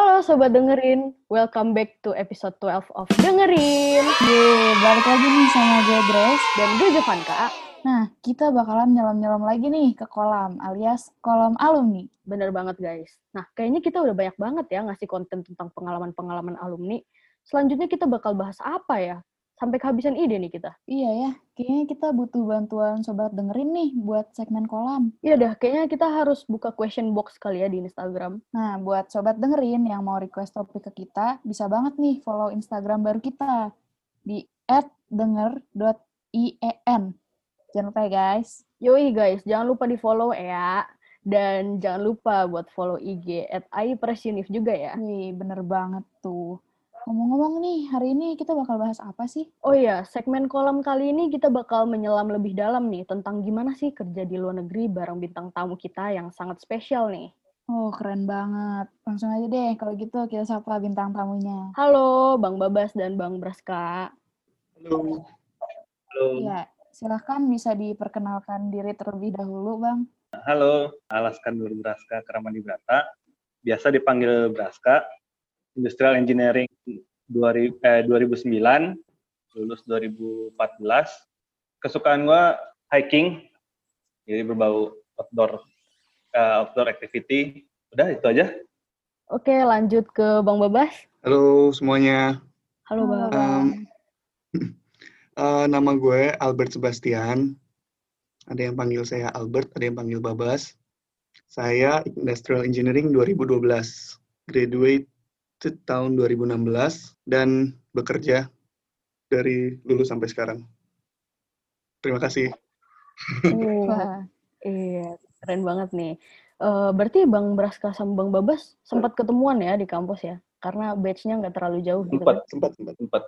Halo Sobat Dengerin, welcome back to episode 12 of Dengerin. Yeay, balik lagi nih sama gue Grace. Dan gue Jovanka. Nah, kita bakalan nyelam-nyelam lagi nih ke kolam, alias kolam alumni. Bener banget guys. Nah, kayaknya kita udah banyak banget ya ngasih konten tentang pengalaman-pengalaman alumni. Selanjutnya kita bakal bahas apa ya? Sampai kehabisan ide nih kita. Iya ya, kayaknya kita butuh bantuan sobat dengerin nih buat segmen kolam. Iya dah, kayaknya kita harus buka question box kali ya di Instagram. Nah, buat sobat dengerin yang mau request topik ke kita, bisa banget nih follow Instagram baru kita di @denger.ien. Jangan lupa ya guys. Yoi guys, jangan lupa di follow ya. Dan jangan lupa buat follow IG at juga ya. Wih, bener banget tuh. Ngomong-ngomong nih, hari ini kita bakal bahas apa sih? Oh iya, segmen kolam kali ini kita bakal menyelam lebih dalam nih tentang gimana sih kerja di luar negeri bareng bintang tamu kita yang sangat spesial nih. Oh, keren banget. Langsung aja deh, kalau gitu kita sapa bintang tamunya. Halo, Bang Babas dan Bang Braska. Halo. Halo. Ya, silahkan bisa diperkenalkan diri terlebih dahulu, Bang. Halo, Alaskan Nur Braska Keramani Brata. Biasa dipanggil Braska. Industrial Engineering 2000, eh, 2009, lulus 2014. Kesukaan gua hiking, jadi berbau outdoor uh, outdoor activity. Udah itu aja. Oke, lanjut ke Bang Babas. Halo semuanya, Halo, Bang. Um, Eh, nama gue Albert Sebastian. Ada yang panggil saya Albert, ada yang panggil Babas. Saya Industrial Engineering 2012, graduate tahun 2016 dan bekerja dari lulus sampai sekarang. Terima kasih. Uh, Wah, iya, keren banget nih. Eh, berarti Bang Braska sama Bang Babas sempat ketemuan ya di kampus ya? Karena batch-nya nggak terlalu jauh gitu Empat, kan? Sempat, sempat. empat.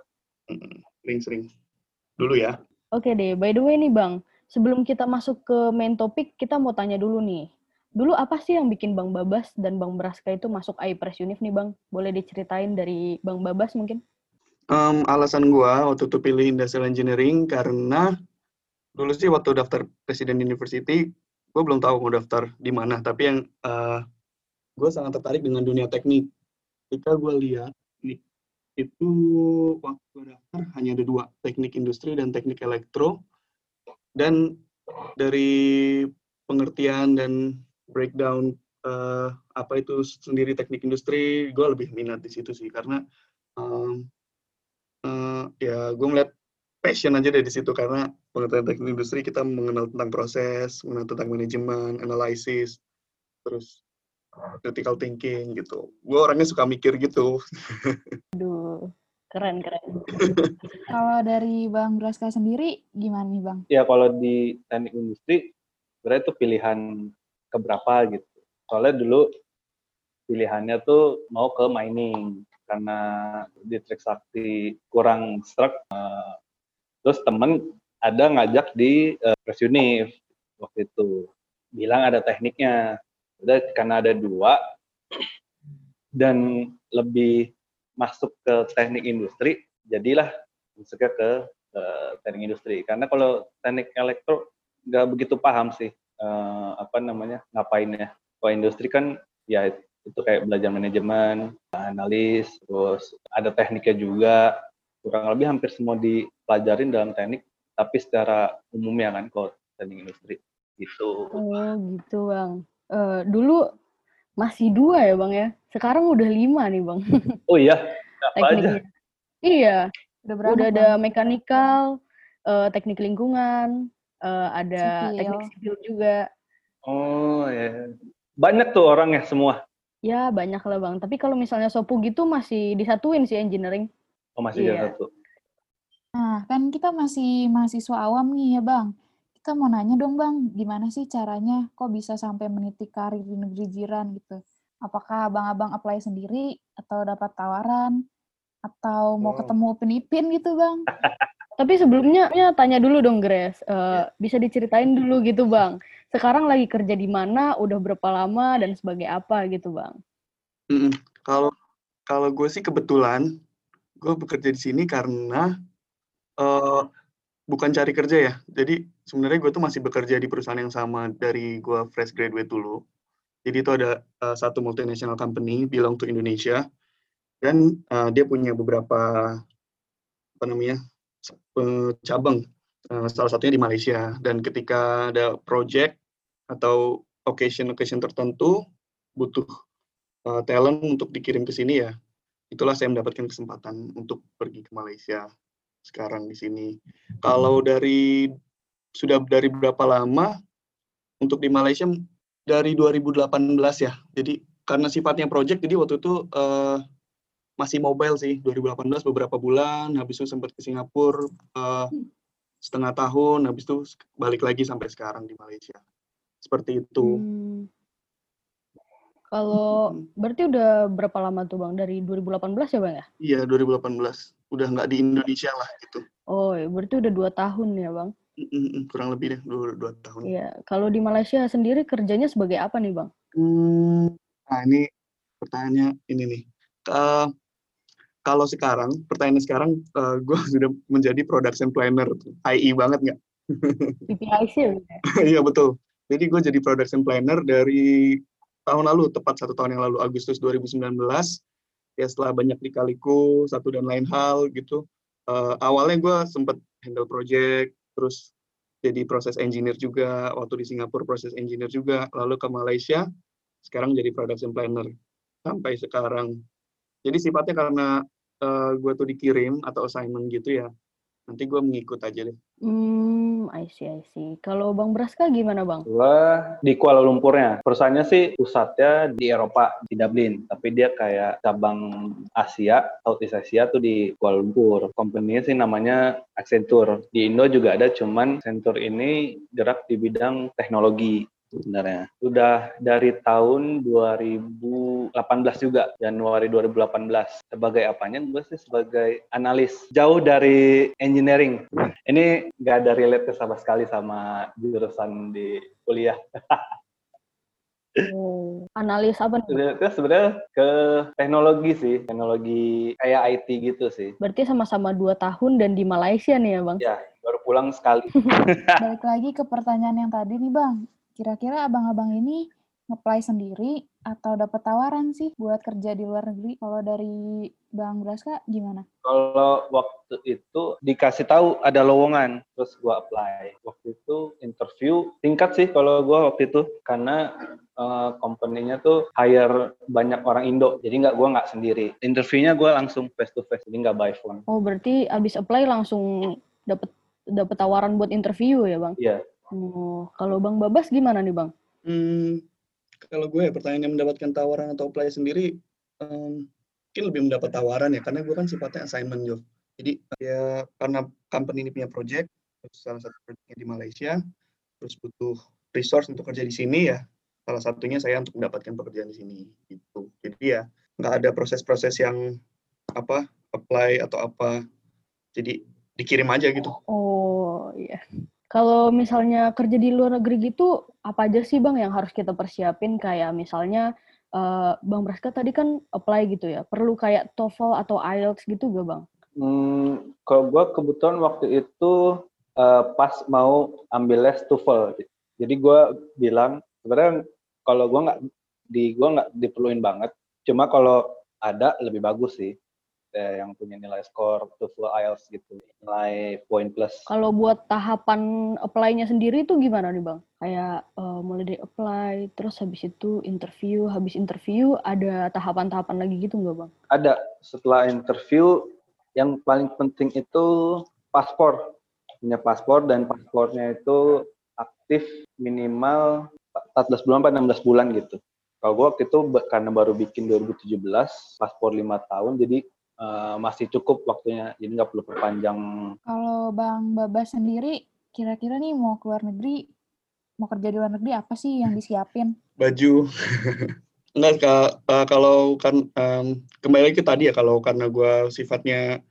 Mm, Sering-sering. Dulu ya. Oke deh, by the way nih Bang, sebelum kita masuk ke main topik, kita mau tanya dulu nih. Dulu apa sih yang bikin Bang Babas dan Bang Braska itu masuk iPress Unif nih Bang? Boleh diceritain dari Bang Babas mungkin? Em, alasan gue waktu itu pilih Industrial Engineering karena dulu sih waktu daftar Presiden University, gue belum tahu mau daftar di mana. Tapi yang gue sangat tertarik dengan dunia teknik. Ketika gue lihat nih, itu waktu daftar hanya ada dua, teknik industri dan teknik elektro. Dan dari pengertian dan breakdown eh, apa itu sendiri teknik industri, gue lebih minat di situ sih karena em, eh, ya gue melihat passion aja dari situ karena pengetahuan teknik industri kita mengenal tentang proses, mengenal tentang manajemen, analisis, terus critical thinking gitu. Gue orangnya suka mikir gitu. Aduh, keren keren. kalau dari Bang Braska sendiri, gimana nih, Bang? Ya kalau di teknik industri, sebenarnya itu pilihan keberapa gitu. Soalnya dulu pilihannya tuh mau ke mining karena di Trisakti kurang struck. eh, terus temen ada ngajak di uh, Presunif waktu itu bilang ada tekniknya. Udah karena ada dua dan lebih masuk ke teknik industri, jadilah masuknya ke eh, teknik industri. Karena kalau teknik elektro nggak begitu paham sih eh, apa namanya ngapainnya. Kalau industri kan ya itu kayak belajar manajemen, analis, terus ada tekniknya juga. Kurang lebih hampir semua dipelajarin dalam teknik, tapi secara umumnya kan kalau teknik industri gitu. Oh gitu Bang. Eh, dulu masih dua ya Bang ya? Sekarang udah lima nih Bang Oh iya, apa aja? tekniknya. Iya, Udah berapa, udah ada mekanikal, eh, teknik lingkungan, eh, ada Sipil. teknik sipil juga. Oh ya, banyak tuh orangnya semua. Ya banyak lah Bang. Tapi kalau misalnya Sopu gitu masih disatuin sih engineering. Oh masih Iya. satu. Nah, kan kita masih mahasiswa awam nih ya, Bang. Kita mau nanya dong, Bang, gimana sih caranya kok bisa sampai meniti karir di negeri jiran gitu? Apakah abang-abang apply sendiri atau dapat tawaran atau mau Oh. ketemu penipin gitu, Bang? Tapi sebelumnya ya, tanya dulu dong Grace. Eh, bisa diceritain dulu gitu Bang. Sekarang lagi kerja di mana, udah berapa lama dan sebagai apa gitu Bang. Kalau kalau gue sih kebetulan gue bekerja di sini karena eh, bukan cari kerja ya. Jadi sebenarnya gue tuh masih bekerja di perusahaan yang sama dari gue fresh graduate dulu. Jadi itu ada uh, satu multinational company belong to Indonesia dan uh, dia punya beberapa apa namanya cabang uh, salah satunya di Malaysia dan ketika ada project atau occasion-occasion tertentu butuh uh, talent untuk dikirim ke sini ya itulah saya mendapatkan kesempatan untuk pergi ke Malaysia sekarang di sini. Kalau dari sudah dari berapa lama untuk di Malaysia dari 2018 ya. Jadi karena sifatnya project, jadi waktu itu uh, masih mobile sih. 2018 beberapa bulan, habis itu sempat ke Singapura uh, setengah tahun, habis itu balik lagi sampai sekarang di Malaysia. Seperti itu. Hmm. Kalau berarti udah berapa lama tuh bang? Dari 2018 ya bang ya? Iya 2018. Udah nggak di Indonesia lah gitu. Oh, berarti udah dua tahun ya bang? kurang lebih deh dua, dua tahun. Iya, kalau di Malaysia sendiri kerjanya sebagai apa nih bang? Hmm, nah ini pertanyaannya ini nih. Uh, kalau sekarang, pertanyaan sekarang, uh, gue sudah menjadi production planner, IE banget nggak? PPIC ya? Iya betul. Jadi gue jadi production planner dari tahun lalu, tepat satu tahun yang lalu, Agustus 2019. Ya setelah banyak dikaliku, satu dan lain hal gitu. Uh, awalnya gue sempat handle project, terus jadi proses engineer juga, waktu di Singapura proses engineer juga, lalu ke Malaysia, sekarang jadi production planner sampai sekarang. Jadi sifatnya karena uh, gue tuh dikirim atau assignment gitu ya, nanti gue mengikut aja deh. Hmm, I see, I see. Kalau Bang Braska gimana Bang? Gue di Kuala Lumpurnya. Perusahaannya sih pusatnya di Eropa, di Dublin. Tapi dia kayak cabang Asia, Southeast Asia tuh di Kuala Lumpur. Company-nya sih namanya Accenture. Di Indo juga ada, cuman Accenture ini gerak di bidang teknologi sebenarnya. Sudah dari tahun 2018 juga, Januari 2018. Sebagai apanya? Gue sih sebagai analis. Jauh dari engineering. Ini nggak ada relate sama sekali sama jurusan di kuliah. Oh, analis apa nih? Itu sebenarnya ke teknologi sih, teknologi kayak IT gitu sih. Berarti sama-sama dua tahun dan di Malaysia nih ya bang? Ya, baru pulang sekali. Balik lagi ke pertanyaan yang tadi nih bang, Kira-kira abang-abang ini ngeplay sendiri atau dapat tawaran sih buat kerja di luar negeri? Kalau dari Bang Braska gimana? Kalau waktu itu dikasih tahu ada lowongan, terus gua apply. Waktu itu interview tingkat sih kalau gua waktu itu karena uh, company-nya tuh hire banyak orang Indo, jadi nggak gua nggak sendiri. Interviewnya gua langsung face to face, jadi nggak by phone. Oh berarti abis apply langsung dapet dapet tawaran buat interview ya bang? Iya. Oh, kalau Bang Babas gimana nih Bang? Hmm, kalau gue ya pertanyaan yang mendapatkan tawaran atau apply sendiri, um, mungkin lebih mendapat tawaran ya, karena gue kan sifatnya assignment job. Jadi ya karena company ini punya project, salah satu projectnya di Malaysia, terus butuh resource untuk kerja di sini ya, salah satunya saya untuk mendapatkan pekerjaan di sini gitu. Jadi ya nggak ada proses-proses yang apa apply atau apa, jadi dikirim aja gitu. Oh iya. Kalau misalnya kerja di luar negeri gitu, apa aja sih Bang yang harus kita persiapin? Kayak misalnya uh, Bang Braska tadi kan apply gitu ya, perlu kayak TOEFL atau IELTS gitu gak Bang? Hmm, kalau gue kebetulan waktu itu uh, pas mau ambil les TOEFL, jadi gue bilang sebenarnya kalau gue nggak di gue nggak diperluin banget, cuma kalau ada lebih bagus sih eh, yang punya nilai skor TOEFL IELTS gitu. Nilai poin plus. Kalau buat tahapan apply-nya sendiri itu gimana nih bang? Kayak uh, mulai dari apply terus habis itu interview habis interview ada tahapan-tahapan lagi gitu nggak bang? Ada. Setelah interview yang paling penting itu paspor. Punya paspor dan paspornya itu aktif minimal 14 bulan atau 16 bulan gitu. Kalau gue waktu itu karena baru bikin 2017 paspor lima tahun jadi uh, masih cukup waktunya, jadi nggak perlu perpanjang. Kalau Bang Babas sendiri, kira-kira nih mau keluar negeri, mau kerja di luar negeri apa sih yang disiapin? Baju. Enggak, uh, kalau kan um, kembali lagi ke tadi ya, kalau karena gue sifatnya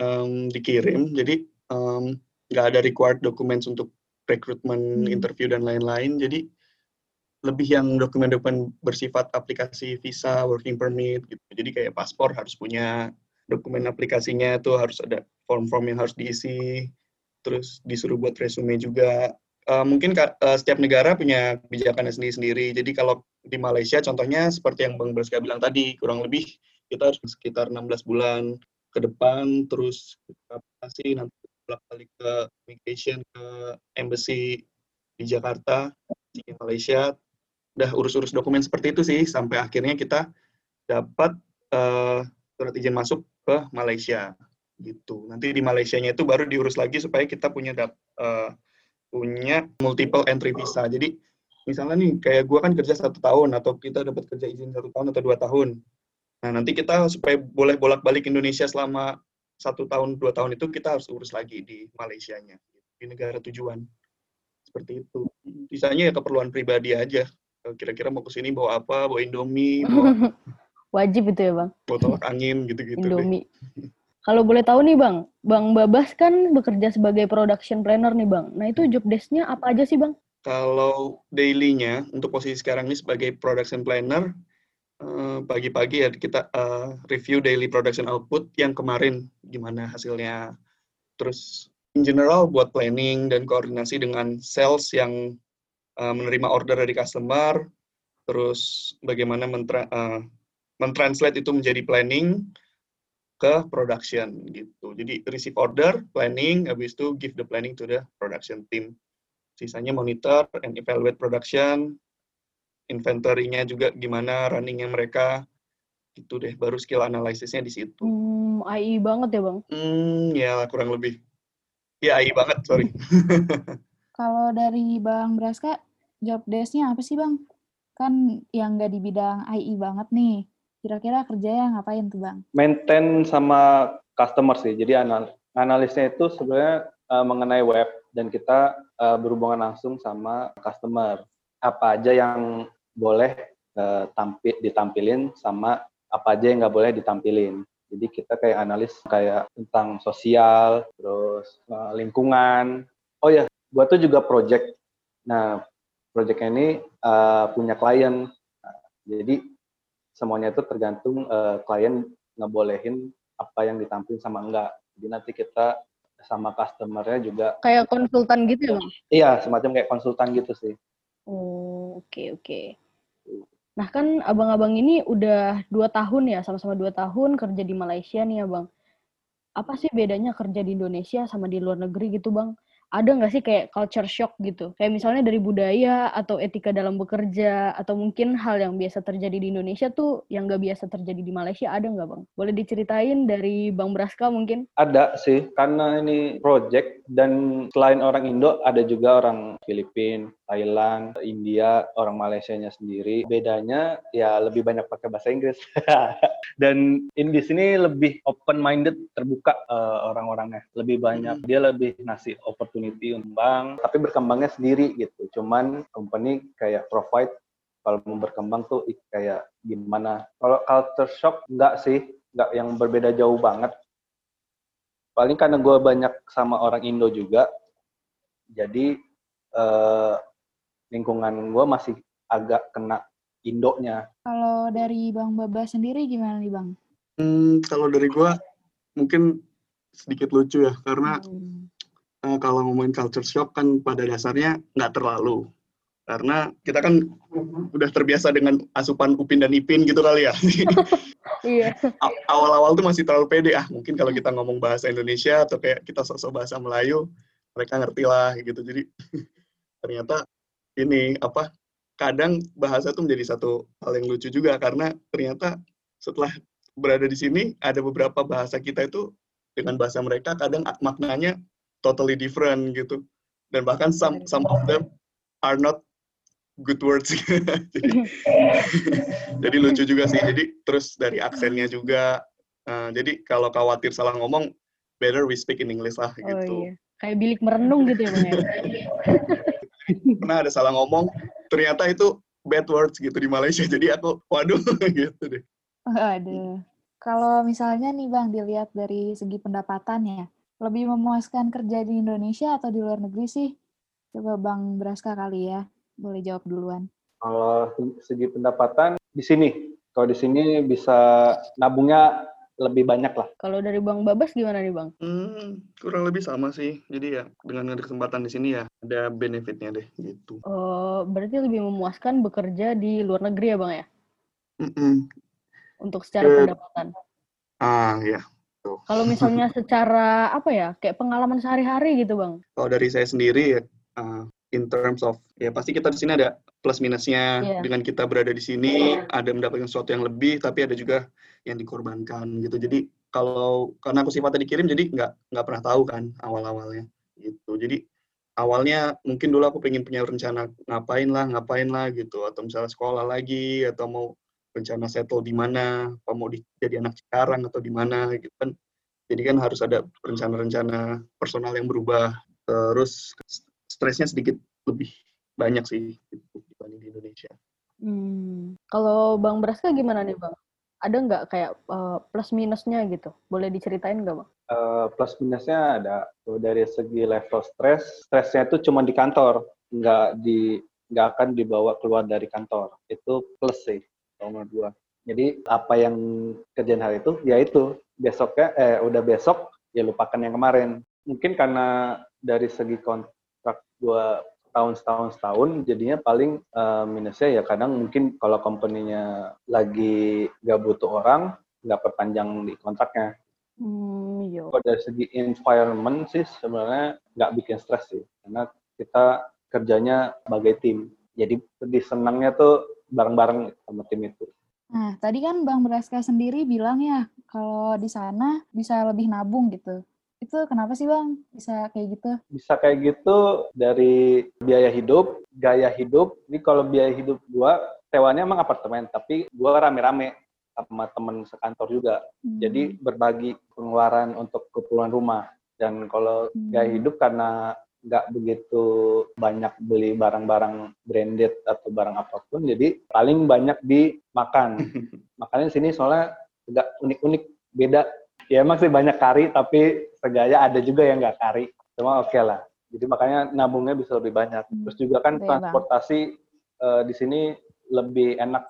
um, dikirim, jadi um, nggak ada required documents untuk rekrutmen, hmm. interview dan lain-lain. Jadi lebih yang dokumen-dokumen bersifat aplikasi visa, working permit gitu. Jadi kayak paspor harus punya, dokumen aplikasinya itu harus ada form-form yang harus diisi, terus disuruh buat resume juga. Uh, mungkin uh, setiap negara punya kebijakannya sendiri-sendiri. Jadi kalau di Malaysia contohnya seperti yang Bang Braska bilang tadi, kurang lebih kita harus sekitar 16 bulan ke depan terus aplikasi nanti bolak balik ke immigration ke embassy di Jakarta di Malaysia udah urus-urus dokumen seperti itu sih sampai akhirnya kita dapat uh, surat izin masuk ke Malaysia gitu nanti di Malaysia-nya itu baru diurus lagi supaya kita punya uh, punya multiple entry visa jadi misalnya nih kayak gue kan kerja satu tahun atau kita dapat kerja izin satu tahun atau dua tahun Nah, nanti kita supaya boleh bolak-balik Indonesia selama satu tahun, dua tahun itu kita harus urus lagi di Malaysia-nya, di negara tujuan. Seperti itu. Sisanya ya keperluan pribadi aja. Kira-kira mau ke sini bawa apa, bawa Indomie, bawa... Wajib itu ya, Bang? Botol angin, gitu-gitu Indomie. Kalau boleh tahu nih, Bang, Bang Babas kan bekerja sebagai production planner nih, Bang. Nah, itu job desk-nya apa aja sih, Bang? Kalau daily-nya, untuk posisi sekarang ini sebagai production planner, Eh, pagi-pagi ya kita uh, review daily production output yang kemarin gimana hasilnya. Terus in general buat planning dan koordinasi dengan sales yang uh, menerima order dari customer. Terus bagaimana mentra mentranslate itu menjadi planning ke production gitu. Jadi receive order, planning, habis itu give the planning to the production team. Sisanya monitor and evaluate production, inventory-nya juga gimana runningnya mereka itu deh baru skill analisisnya di situ. Hmm, AI banget ya bang? Hmm, ya kurang lebih. Ya AI banget, sorry. Kalau dari Bang Braska, job desk-nya apa sih Bang? Kan yang nggak di bidang AI banget nih. Kira-kira kerjanya ngapain tuh Bang? Maintain sama customer sih. Jadi anal analisnya itu sebenarnya uh, mengenai web dan kita uh, berhubungan langsung sama customer. Apa aja yang boleh uh, tampil ditampilin sama apa aja yang nggak boleh ditampilin. Jadi kita kayak analis kayak tentang sosial, terus uh, lingkungan. Oh ya, gua tuh juga project. Nah, project ini uh, punya klien. Nah, jadi semuanya itu tergantung uh, klien ngebolehin apa yang ditampilin sama enggak. Jadi nanti kita sama customernya juga kayak konsultan gitu ya, Iya, semacam kayak konsultan gitu sih. Oh, oke okay, oke. Okay. Nah kan abang-abang ini udah dua tahun ya, sama-sama dua tahun kerja di Malaysia nih ya bang. Apa sih bedanya kerja di Indonesia sama di luar negeri gitu bang? Ada nggak sih kayak culture shock gitu? Kayak misalnya dari budaya atau etika dalam bekerja atau mungkin hal yang biasa terjadi di Indonesia tuh yang nggak biasa terjadi di Malaysia ada nggak bang? Boleh diceritain dari Bang Braska mungkin? Ada sih, karena ini project dan selain orang Indo ada juga orang Filipina, Thailand, India, orang Malaysia-nya sendiri. Bedanya ya lebih banyak pakai bahasa Inggris. dan in di sini lebih open minded, terbuka uh, orang-orangnya. Lebih banyak hmm. dia lebih ngasih opportunity opportunity untuk bank, tapi berkembangnya sendiri gitu. Cuman company kayak provide kalau mau berkembang tuh kayak gimana. Kalau culture shock enggak sih, enggak yang berbeda jauh banget. Paling karena gue banyak sama orang Indo juga, jadi eh, lingkungan gue masih agak kena Indonya. Kalau dari Bang Baba sendiri gimana nih Bang? Hmm, kalau dari gue mungkin sedikit lucu ya, karena hmm uh, kalau ngomongin culture shock kan pada dasarnya nggak terlalu karena kita kan udah terbiasa dengan asupan Upin dan Ipin gitu kali ya. Iya. Awal-awal tuh masih terlalu pede ah. Mungkin kalau kita ngomong bahasa Indonesia atau kayak kita sosok bahasa Melayu, mereka ngerti lah gitu. Jadi ternyata ini apa? Kadang bahasa tuh menjadi satu hal yang lucu juga karena ternyata setelah berada di sini ada beberapa bahasa kita itu dengan bahasa mereka kadang maknanya totally different gitu. Dan bahkan some some of them are not good words. Jadi, jadi lucu juga sih. Jadi terus dari aksennya juga uh, jadi kalau khawatir salah ngomong better we speak in English lah oh, gitu. iya. kayak bilik merenung gitu ya bang ya? pernah ada salah ngomong ternyata itu bad words gitu di Malaysia. Jadi aku waduh gitu deh. Aduh. Kalau misalnya nih Bang dilihat dari segi pendapatan ya, lebih memuaskan kerja di Indonesia atau di luar negeri sih? Coba Bang Braska kali ya, boleh jawab duluan. Kalau segi pendapatan di sini, kalau di sini bisa nabungnya lebih banyak lah. Kalau dari Bang Babas gimana nih Bang? Hmm, kurang lebih sama sih. Jadi ya dengan ada kesempatan di sini ya ada benefitnya deh gitu. Oh, berarti lebih memuaskan bekerja di luar negeri ya Bang ya? Mm-mm. Untuk secara Ke- pendapatan. Ah ya. Tuh. Kalau misalnya secara apa ya, kayak pengalaman sehari-hari gitu Bang? Kalau dari saya sendiri, uh, in terms of ya pasti kita di sini ada plus minusnya. Iya. Dengan kita berada di sini, ada mendapatkan sesuatu yang lebih, tapi ada juga yang dikorbankan gitu. Jadi kalau karena aku sifatnya dikirim, jadi nggak nggak pernah tahu kan awal-awalnya gitu. Jadi awalnya mungkin dulu aku pengen punya rencana ngapain lah, ngapain lah gitu, atau misalnya sekolah lagi, atau mau rencana settle di mana, apa mau di, jadi anak sekarang atau di mana gitu kan. Jadi kan harus ada rencana-rencana personal yang berubah. Terus stresnya sedikit lebih banyak sih gitu, dibanding di Indonesia. Hmm. Kalau Bang Braska gimana nih Bang? Ada nggak kayak eh, plus minusnya gitu? Boleh diceritain nggak Bang? Eh, plus minusnya ada dari segi level stres, stresnya itu cuma di kantor, nggak di nggak akan dibawa keluar dari kantor. Itu plus sih kalau menurut gua. Jadi apa yang kerjaan hari itu, ya itu besoknya eh udah besok ya lupakan yang kemarin. Mungkin karena dari segi kontrak gua tahun setahun setahun jadinya paling eh, minusnya ya kadang mungkin kalau company-nya lagi nggak butuh orang nggak perpanjang di kontraknya Hmm, iya. kalau dari segi environment sih sebenarnya nggak bikin stres sih karena kita kerjanya sebagai tim jadi lebih senangnya tuh bareng-bareng sama tim itu Nah, tadi kan Bang Braska sendiri bilang ya, kalau di sana bisa lebih nabung gitu. Itu kenapa sih Bang bisa kayak gitu? bisa kayak gitu dari biaya hidup gaya hidup jadi kalau biaya hidup gua sewanya emang apartemen tapi gua rame-rame sama temen sekantor juga Hmm. jadi berbagi pengeluaran untuk keperluan rumah dan kalau Hmm. gaya hidup karena nggak begitu banyak beli barang-barang branded atau barang apa pun jadi paling banyak di makan makanya sini soalnya agak unik-unik beda. Ya emang sih banyak kari tapi segaya ada juga yang nggak kari. Cuma oke lah. Jadi makanya nabungnya bisa lebih banyak. Hmm. terus juga kan transportasi eh, di sini lebih enak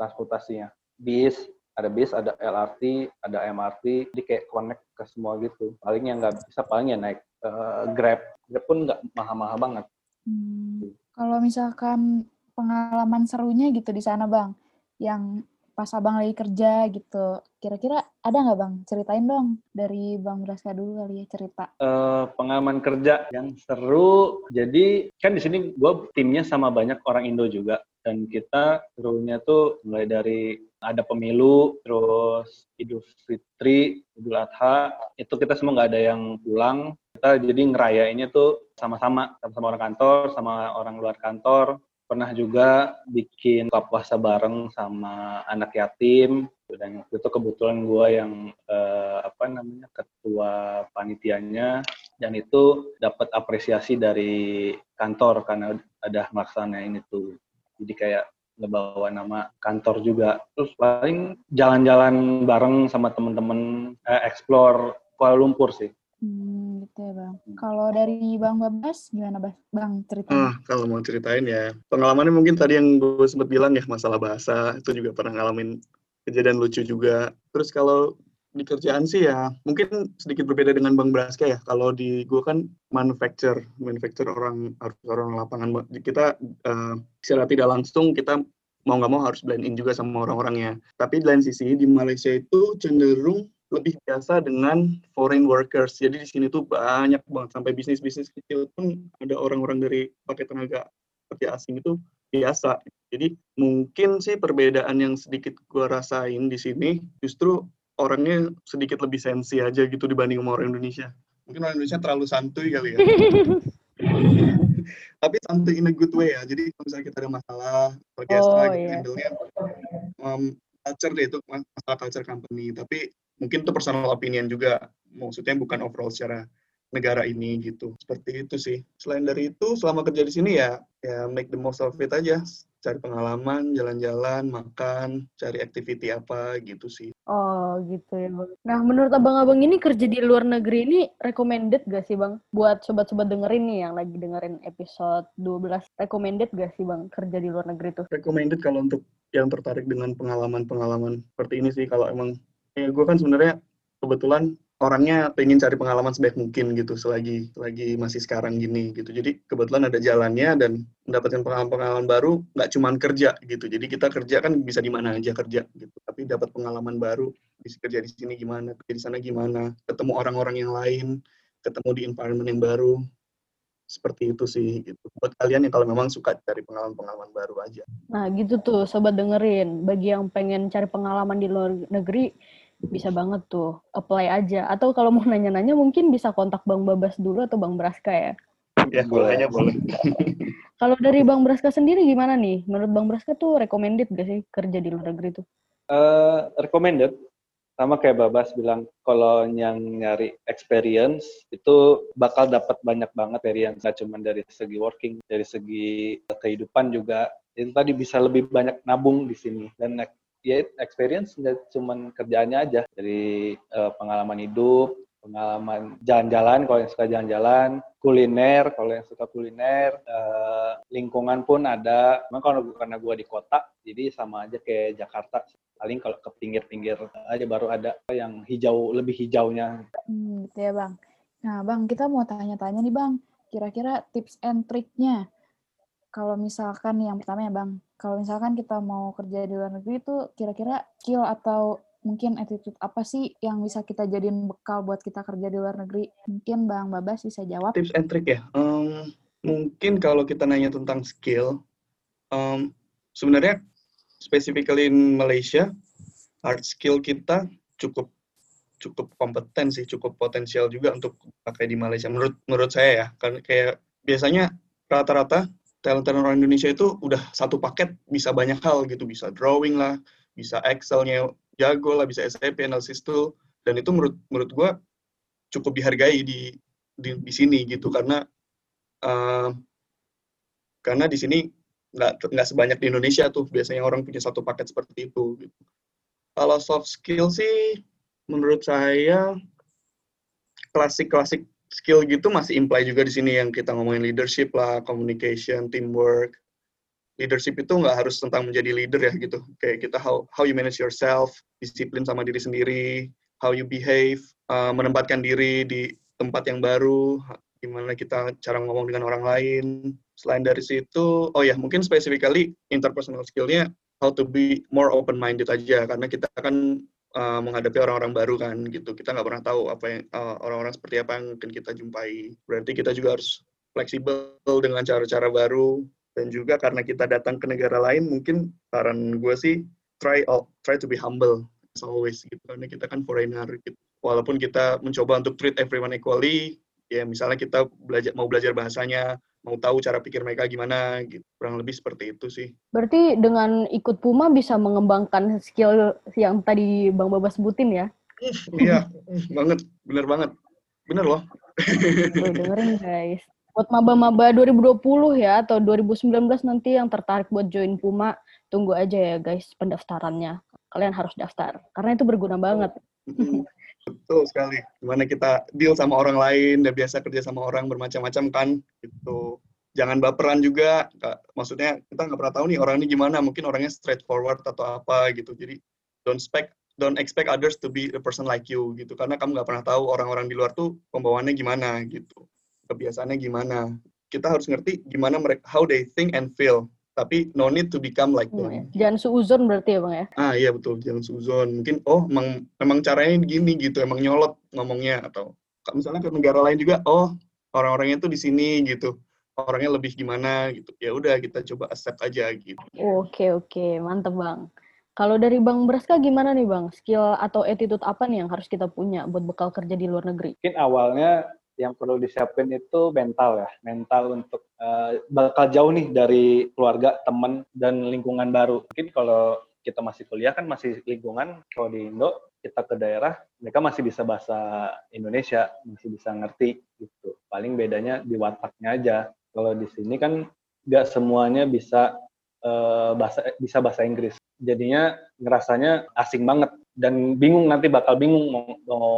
transportasinya. Bis ada bis ada LRT ada MRT jadi kayak connect ke semua gitu. Paling yang nggak bisa paling ya naik eh, Grab Grab pun nggak mahal-mahal banget. Hmm, Kalau misalkan pengalaman serunya gitu di sana Bang, yang pas Abang lagi kerja gitu, kira-kira ada nggak Bang? Ceritain dong dari Bang Braska dulu kali ya cerita. Eh, pengalaman kerja yang seru. Jadi kan di sini gue timnya sama banyak orang Indo juga dan kita serunya tuh mulai dari ada pemilu, terus Idul Fitri, Idul Adha, itu kita semua nggak ada yang pulang. Kita jadi ngerayainnya tuh sama-sama, sama-sama orang kantor, sama orang luar kantor. Pernah juga bikin buka puasa bareng sama anak yatim, dan waktu itu kebetulan gue yang eh, apa namanya ketua panitianya. Dan itu dapat apresiasi dari kantor karena ada melaksanain itu jadi kayak ngebawa nama kantor juga. Terus paling jalan-jalan bareng sama temen-temen eh, explore Kuala Lumpur sih. Hmm, gitu ya Bang. Kalau dari Bang Babas, gimana? Bang Ah, ceritanya? kalau mau ceritain ya, pengalamannya mungkin tadi yang gue sempat bilang ya, masalah bahasa, itu juga pernah ngalamin kejadian lucu juga. Terus kalau di kerjaan sih ya, mungkin sedikit berbeda dengan Bang Braska ya. Kalau di gue kan manufacture, manufacture orang harus orang lapangan. Kita eh, secara tidak langsung kita mau nggak mau harus blend in juga sama orang-orangnya. Tapi di lain sisi di Malaysia itu cenderung lebih biasa dengan foreign workers. Jadi di sini tuh banyak banget sampai bisnis-bisnis kecil pun ada orang-orang dari pakai tenaga kerja asing itu biasa. Jadi mungkin sih perbedaan yang sedikit gua rasain di sini justru orangnya sedikit lebih sensi aja gitu dibanding sama orang Indonesia. Mungkin orang Indonesia terlalu santuy kali ya. Tapi santuy in a good way ya. Jadi kalau misalnya kita ada masalah orkestra Oh, gitu iya. handle-nya um, culture deh itu masalah culture company. Tapi mungkin itu personal opinion juga. Maksudnya bukan overall secara negara ini gitu. Seperti itu sih. Selain dari itu, selama kerja di sini ya ya make the most of it aja. Cari pengalaman, jalan-jalan, makan, cari activity apa gitu sih. Oh gitu ya bang. Nah menurut abang-abang ini kerja di luar negeri ini recommended gak sih bang? Buat sobat-sobat dengerin nih yang lagi dengerin episode 12. Recommended gak sih bang kerja di luar negeri tuh? Recommended kalau untuk yang tertarik dengan pengalaman-pengalaman seperti ini sih kalau emang Ya, gue kan sebenarnya kebetulan orangnya pengen cari pengalaman sebaik mungkin gitu selagi selagi masih sekarang gini gitu. Jadi kebetulan ada jalannya dan mendapatkan pengalaman-pengalaman baru nggak cuma kerja gitu. Jadi kita kerja kan bisa di mana aja kerja gitu. Tapi dapat pengalaman baru bisa kerja di sini gimana, kerja di sana gimana, ketemu orang-orang yang lain, ketemu di environment yang baru. Seperti itu sih gitu. Buat kalian yang kalau memang suka cari pengalaman-pengalaman baru aja. Nah, gitu tuh sobat dengerin. Bagi yang pengen cari pengalaman di luar negeri, bisa banget tuh apply aja. Atau kalau mau nanya-nanya mungkin bisa kontak Bang Babas dulu atau Bang Braska ya? Ya boleh. aja boleh. Kalau dari Bang Braska sendiri gimana nih? Menurut Bang Braska tuh recommended gak sih kerja di luar negeri tuh? Uh, recommended. Sama kayak Babas bilang kalau yang nyari experience itu bakal dapat banyak banget experience. Gak cuma dari segi working dari segi kehidupan juga. Itu tadi bisa lebih banyak nabung di sini dan ya experience nggak cuma kerjaannya aja. Dari uh, pengalaman hidup pengalaman jalan-jalan kalau yang suka jalan-jalan kuliner kalau yang suka kuliner uh, lingkungan pun ada. Memang kalau karena gue di kota jadi sama aja kayak Jakarta. Paling kalau ke pinggir-pinggir aja baru ada yang hijau lebih hijaunya. Hmm, gitu ya bang. Nah bang kita mau tanya-tanya nih bang. Kira-kira tips and triknya kalau misalkan yang pertama ya bang kalau misalkan kita mau kerja di luar negeri itu kira-kira skill atau mungkin attitude apa sih yang bisa kita jadiin bekal buat kita kerja di luar negeri? Mungkin Bang Babas bisa jawab. Tips and trick ya. Um, mungkin kalau kita nanya tentang skill, um, sebenarnya specifically in Malaysia, hard skill kita cukup cukup kompeten sih, cukup potensial juga untuk pakai di Malaysia. Menurut menurut saya ya, kan kayak biasanya rata-rata talent-talent orang Indonesia itu udah satu paket bisa banyak hal gitu, bisa drawing lah, bisa Excel-nya jago lah, bisa SAP analysis tool, dan itu menurut menurut gue cukup dihargai di di, di sini gitu karena uh, karena di sini nggak nggak sebanyak di Indonesia tuh biasanya orang punya satu paket seperti itu. Gitu. Kalau soft skill sih menurut saya klasik-klasik skill gitu masih imply juga di sini yang kita ngomongin leadership lah, communication, teamwork. Leadership itu nggak harus tentang menjadi leader ya gitu. Kayak kita how how you manage yourself, disiplin sama diri sendiri, how you behave, uh, menempatkan diri di tempat yang baru, gimana kita cara ngomong dengan orang lain. Selain dari situ, oh ya mungkin specifically interpersonal skill-nya how to be more open-minded aja karena kita kan uh, menghadapi orang-orang baru kan gitu. Kita nggak pernah tahu apa yang uh, orang-orang seperti apa yang mungkin kita jumpai. Berarti kita juga harus fleksibel dengan cara-cara baru dan juga karena kita datang ke negara lain mungkin saran gue sih try oh, try to be humble as always gitu karena kita kan foreigner gitu. Walaupun kita mencoba untuk treat everyone equally, ya misalnya kita belajar mau belajar bahasanya, mau tahu cara pikir mereka gimana gitu. Kurang lebih seperti itu sih. Berarti dengan ikut Puma bisa mengembangkan skill yang tadi Bang Babas sebutin ya? Iya. Banget. Bener banget. Bener loh. Tuh, dengerin guys. Buat maba-maba 2020 ya atau 2019 nanti yang tertarik buat join Puma tunggu aja ya guys pendaftarannya. Kalian harus daftar karena itu berguna banget. Betul sekali. Gimana kita deal sama orang lain, dan biasa kerja sama orang bermacam-macam kan, gitu. Jangan baperan juga, maksudnya kita nggak pernah tahu nih orang ini gimana, mungkin orangnya straightforward atau apa gitu. Jadi don't expect don't expect others to be a person like you gitu, karena kamu nggak pernah tahu orang-orang di luar tuh pembawaannya gimana gitu, kebiasaannya gimana. Kita harus ngerti gimana mereka, how they think and feel tapi no need to become like them. Hmm, jangan suuzon berarti ya bang ya? Ah iya betul, jangan suuzon. Mungkin oh emang emang caranya gini gitu, emang nyolot ngomongnya atau misalnya ke negara lain juga, oh orang-orangnya tuh di sini gitu, orangnya lebih gimana gitu. Ya udah kita coba accept aja gitu. Oke oke, mantep bang. Kalau dari Bang Braska gimana nih Bang? Skill atau attitude apa nih yang harus kita punya buat bekal kerja di luar negeri? Mungkin awalnya yang perlu disiapin itu mental ya, mental untuk uh, bakal jauh nih dari keluarga, teman dan lingkungan baru. Mungkin kalau kita masih kuliah kan masih lingkungan kalau di Indo kita ke daerah mereka masih bisa bahasa Indonesia masih bisa ngerti gitu paling bedanya di wataknya aja kalau di sini kan nggak semuanya bisa uh, bahasa bisa bahasa Inggris. Jadinya ngerasanya asing banget dan bingung nanti bakal bingung mau, mau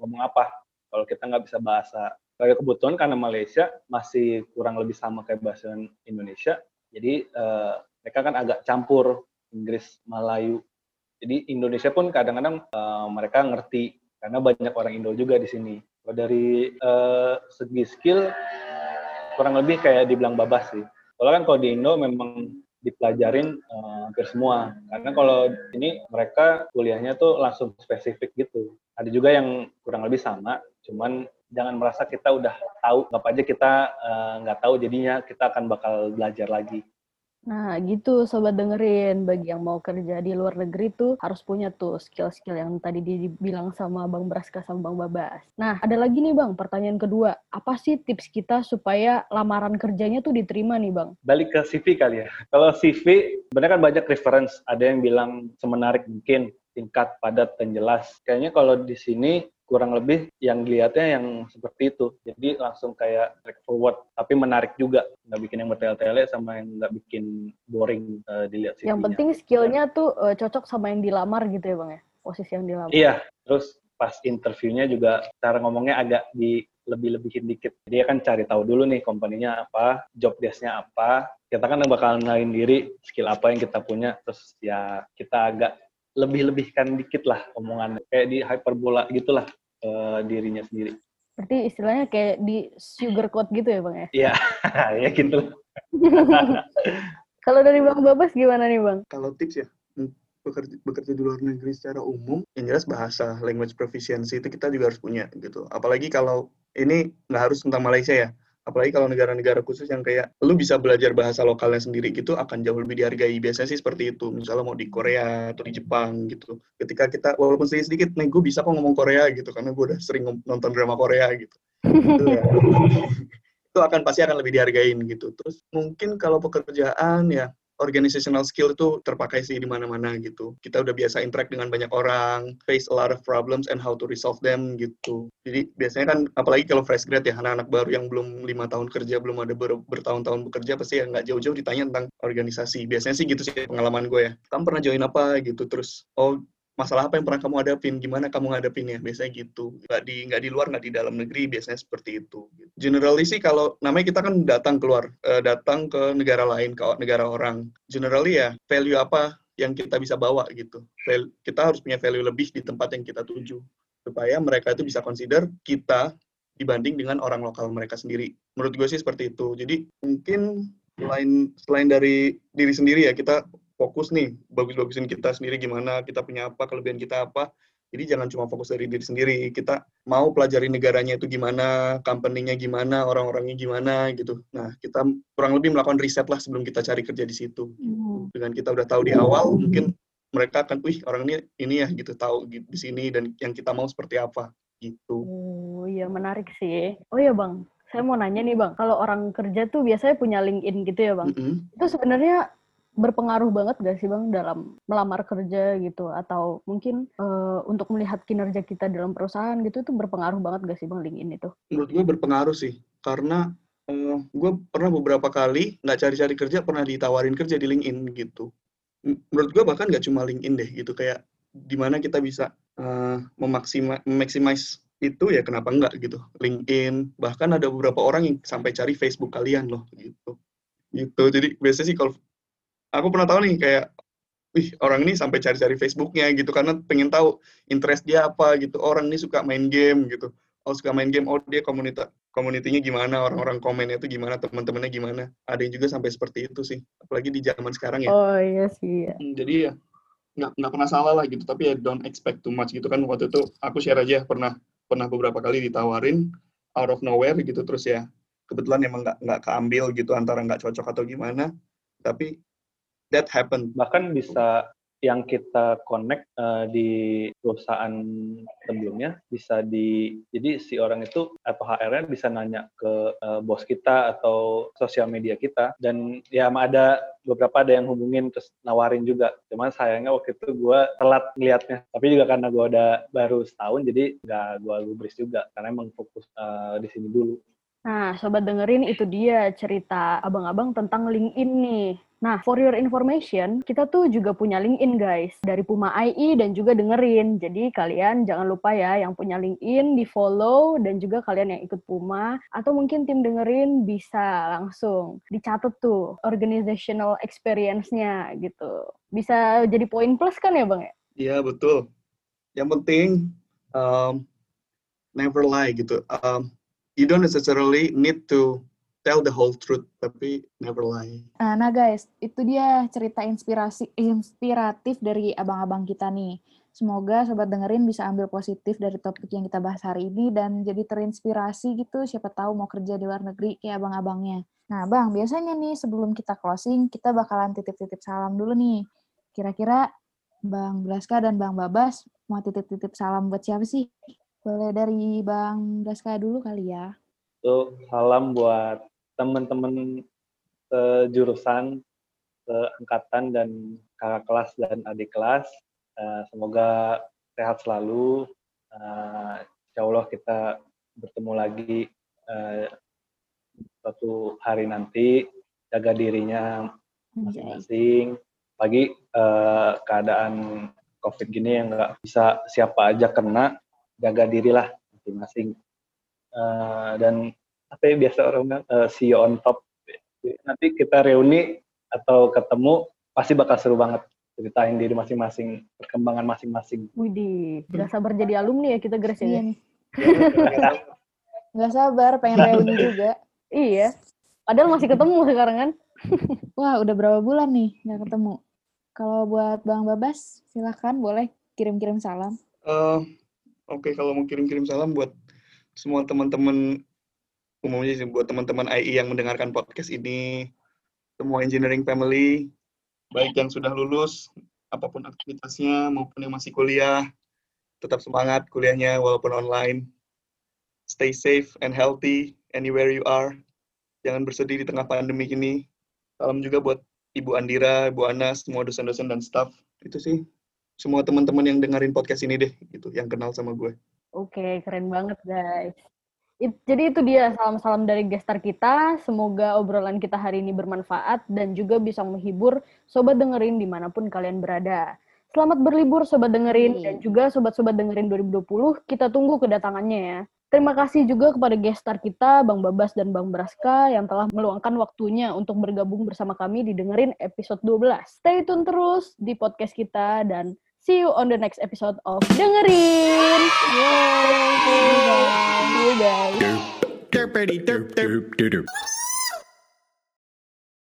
ngomong apa. Kalau kita nggak bisa bahasa kayak kebetulan karena Malaysia masih kurang lebih sama kayak bahasa Indonesia jadi uh, mereka kan agak campur Inggris Melayu. Jadi Indonesia pun kadang-kadang uh, mereka ngerti karena banyak orang Indo juga di sini. Kalau dari uh, segi skill kurang lebih kayak dibilang babas sih. Kalau kan kalau di Indo memang dipelajarin uh, hampir semua. Karena kalau ini mereka kuliahnya tuh langsung spesifik gitu. Ada juga yang kurang lebih sama, cuman jangan merasa kita udah tahu, nggak aja kita nggak uh, tahu jadinya kita akan bakal belajar lagi. Nah, gitu sobat dengerin. Bagi yang mau kerja di luar negeri tuh harus punya tuh skill-skill yang tadi dibilang sama Bang Braska sama Bang Babas. Nah, ada lagi nih Bang, pertanyaan kedua. Apa sih tips kita supaya lamaran kerjanya tuh diterima nih Bang? Balik ke CV kali ya. Kalau CV, sebenarnya kan banyak reference. Ada yang bilang semenarik mungkin, tingkat, padat, dan jelas. Kayaknya kalau di sini kurang lebih yang dilihatnya yang seperti itu. Jadi langsung kayak track forward, tapi menarik juga. Nggak bikin yang bertele-tele sama yang nggak bikin boring uh, dilihat sih. Yang penting skillnya tuh uh, cocok sama yang dilamar gitu ya bang ya, posisi yang dilamar. Iya, terus pas interviewnya juga cara ngomongnya agak di lebih-lebihin dikit. Dia kan cari tahu dulu nih company-nya apa, job desk-nya apa. Kita kan bakal kenalin diri, skill apa yang kita punya, terus ya kita agak lebih-lebihkan dikit lah omongannya kayak di hyperbola gitulah uh, dirinya sendiri. Berarti istilahnya kayak di sugar coat gitu ya bang ya? Iya, ya gitu. Kalau dari bang Babas gimana nih bang? Kalau tips ya, bekerja, bekerja di luar negeri secara umum, yang jelas bahasa language proficiency itu kita juga harus punya gitu. Apalagi kalau ini nggak harus tentang Malaysia ya, apalagi kalau negara-negara khusus yang kayak lu bisa belajar bahasa lokalnya sendiri gitu akan jauh lebih dihargai. Biasanya sih seperti itu. Misalnya mau di Korea atau di Jepang gitu. Ketika kita walaupun sedikit sedikit nih gue bisa kok ngomong Korea gitu. Karena gue udah sering nonton drama Korea gitu. Itu, ya. itu akan pasti akan lebih dihargain gitu. Terus mungkin kalau pekerjaan ya organizational skill itu terpakai sih di mana-mana gitu. Kita udah biasa interact dengan banyak orang, face a lot of problems and how to resolve them gitu. Jadi biasanya kan apalagi kalau fresh grad ya anak-anak baru yang belum lima tahun kerja, belum ada ber bertahun-tahun bekerja pasti ya nggak jauh-jauh ditanya tentang organisasi. Biasanya sih gitu sih pengalaman gue ya. Kamu pernah join apa gitu terus oh masalah apa yang pernah kamu hadapin, gimana kamu ngadepinnya, biasanya gitu. Nggak di, nggak di luar, nggak di dalam negeri, biasanya seperti itu. Generally sih kalau namanya kita kan datang keluar, uh, datang ke negara lain, ke negara orang. Generally ya, value apa yang kita bisa bawa gitu. Val kita harus punya value lebih di tempat yang kita tuju. Supaya mereka itu bisa consider kita dibanding dengan orang lokal mereka sendiri. Menurut gue sih seperti itu. Jadi mungkin selain selain dari diri sendiri ya kita fokus nih bagus-bagusin kita sendiri gimana kita punya apa kelebihan kita apa. Jadi jangan cuma fokus dari diri sendiri kita mau pelajari negaranya itu gimana company-nya gimana orang-orangnya gimana gitu. Nah kita kurang lebih melakukan riset lah sebelum kita cari kerja di situ. Hmm. dengan kita udah tahu di awal mungkin mereka akan wih orang ini ini ya gitu tahu gitu, di sini dan yang kita mau seperti apa gitu. Oh iya menarik sih. Oh iya bang. Saya mau nanya nih bang, kalau orang kerja tuh biasanya punya LinkedIn gitu ya bang. Mm -hmm. Itu sebenarnya berpengaruh banget gak sih bang dalam melamar kerja gitu? Atau mungkin uh, untuk melihat kinerja kita dalam perusahaan gitu itu berpengaruh banget gak sih bang LinkedIn itu? Menurut gue berpengaruh sih. Karena uh, gue pernah beberapa kali nggak cari-cari kerja pernah ditawarin kerja di LinkedIn gitu. Menurut gue bahkan nggak cuma LinkedIn deh gitu. Kayak di mana kita bisa uh, memaksima, memaximize itu ya kenapa enggak gitu? LinkedIn bahkan ada beberapa orang yang sampai cari Facebook kalian loh gitu. Gitu. Jadi biasanya sih kalau aku pernah tahu nih kayak wih orang ini sampai cari-cari Facebooknya gitu karena pengen tahu interest dia apa gitu. Orang ini suka main game gitu. Oh suka main game. Oh dia komunitas komunitinya gimana? Orang-orang komennya itu gimana? Teman-temannya gimana? Ada yang juga sampai seperti itu sih apalagi di zaman sekarang ya. Oh iya sih ya. jadi ya nggak nggak pernah salah lah gitu tapi ya don't expect too much gitu kan. Waktu itu aku share aja pernah pernah beberapa kali ditawarin out of nowhere gitu terus ya kebetulan emang nggak nggak keambil gitu antara nggak cocok atau gimana. Tapi that happen. Bahkan bisa yang kita connect uh, di perusahaan sebelumnya bisa di jadi si orang itu atau HR-nya bisa nanya ke uh, bos kita atau sosial media kita. Dan ya ada beberapa ada yang hubungin terus nawarin juga. Cuman sayangnya waktu itu gue telat ngeliatnya. Tapi juga karena gue udah baru setahun jadi nggak gue gubris juga. Karena emang fokus uh, di sini dulu. Nah, sobat dengerin itu dia cerita abang-abang tentang LinkedIn nih. Nah, for your information, kita tuh juga punya LinkedIn guys, dari Puma IE dan juga dengerin. Jadi kalian jangan lupa ya yang punya LinkedIn di follow dan juga kalian yang ikut Puma atau mungkin tim dengerin bisa langsung dicatat tuh organizational experience-nya gitu. Bisa jadi poin plus kan ya Bang ya? Iya betul. Yang penting um, never lie gitu. Um, you don't necessarily need to tell the whole truth, tapi never lie. Nah, nah guys, itu dia cerita inspirasi inspiratif dari abang-abang kita nih. Semoga sobat dengerin bisa ambil positif dari topik yang kita bahas hari ini dan jadi terinspirasi gitu, siapa tahu mau kerja di luar negeri kayak abang-abangnya. Nah, Bang, biasanya nih sebelum kita closing, kita bakalan titip-titip salam dulu nih. Kira-kira Bang Blaska dan Bang Babas mau titip-titip salam buat siapa sih? Boleh dari Bang Blaska dulu kali ya. Itu salam buat teman-teman jurusan, angkatan dan kakak kelas dan adik kelas Eh, semoga sehat selalu. Uh, insya Allah kita bertemu lagi uh, suatu hari nanti. Jaga dirinya masing-masing. Pagi keadaan COVID gini yang nggak bisa siapa aja kena, jaga dirilah masing-masing. Dan apa ya biasa orang uh, see you on top. Nanti kita reuni atau ketemu pasti bakal seru banget ceritain diri masing-masing, perkembangan masing-masing. Widih, tidak sabar jadi alumni ya kita Grace ya. Iya nih. Gak sabar, pengen reuni juga. Iya. Padahal masih ketemu sekarang kan. Wah, udah berapa bulan nih nggak ketemu. Kalau buat Bang Babas, silahkan boleh kirim-kirim salam. Uh, Oke, okay, kalau mau kirim-kirim salam buat semua teman-teman, umumnya sih buat teman-teman AI yang mendengarkan podcast ini, semua engineering family, baik yang sudah lulus, apa pun aktivitasnya, maupun yang masih kuliah, tetap semangat kuliahnya walaupun online. Stay safe and healthy anywhere you are. Jangan bersedih di tengah pandemi ini. Salam juga buat Ibu Andira, Ibu Ana, semua dosen-dosen dan staff. Itu sih semua teman-teman yang dengerin podcast ini deh, gitu, yang kenal sama gue. Oke, keren banget guys. It, jadi itu dia salam-salam dari gestar kita. Semoga obrolan kita hari ini bermanfaat dan juga bisa menghibur sobat dengerin di mana pun kalian berada. Selamat berlibur sobat dengerin dan juga sobat-sobat dengerin 2020. Kita tunggu kedatangannya ya. Terima kasih juga kepada gestar kita, Bang Babas dan Bang Braska yang telah meluangkan waktunya untuk bergabung bersama kami di dengerin episode 12. Stay tune terus di podcast kita dan See you on the next episode of Dengerin. Yay. See you guys. See you guys.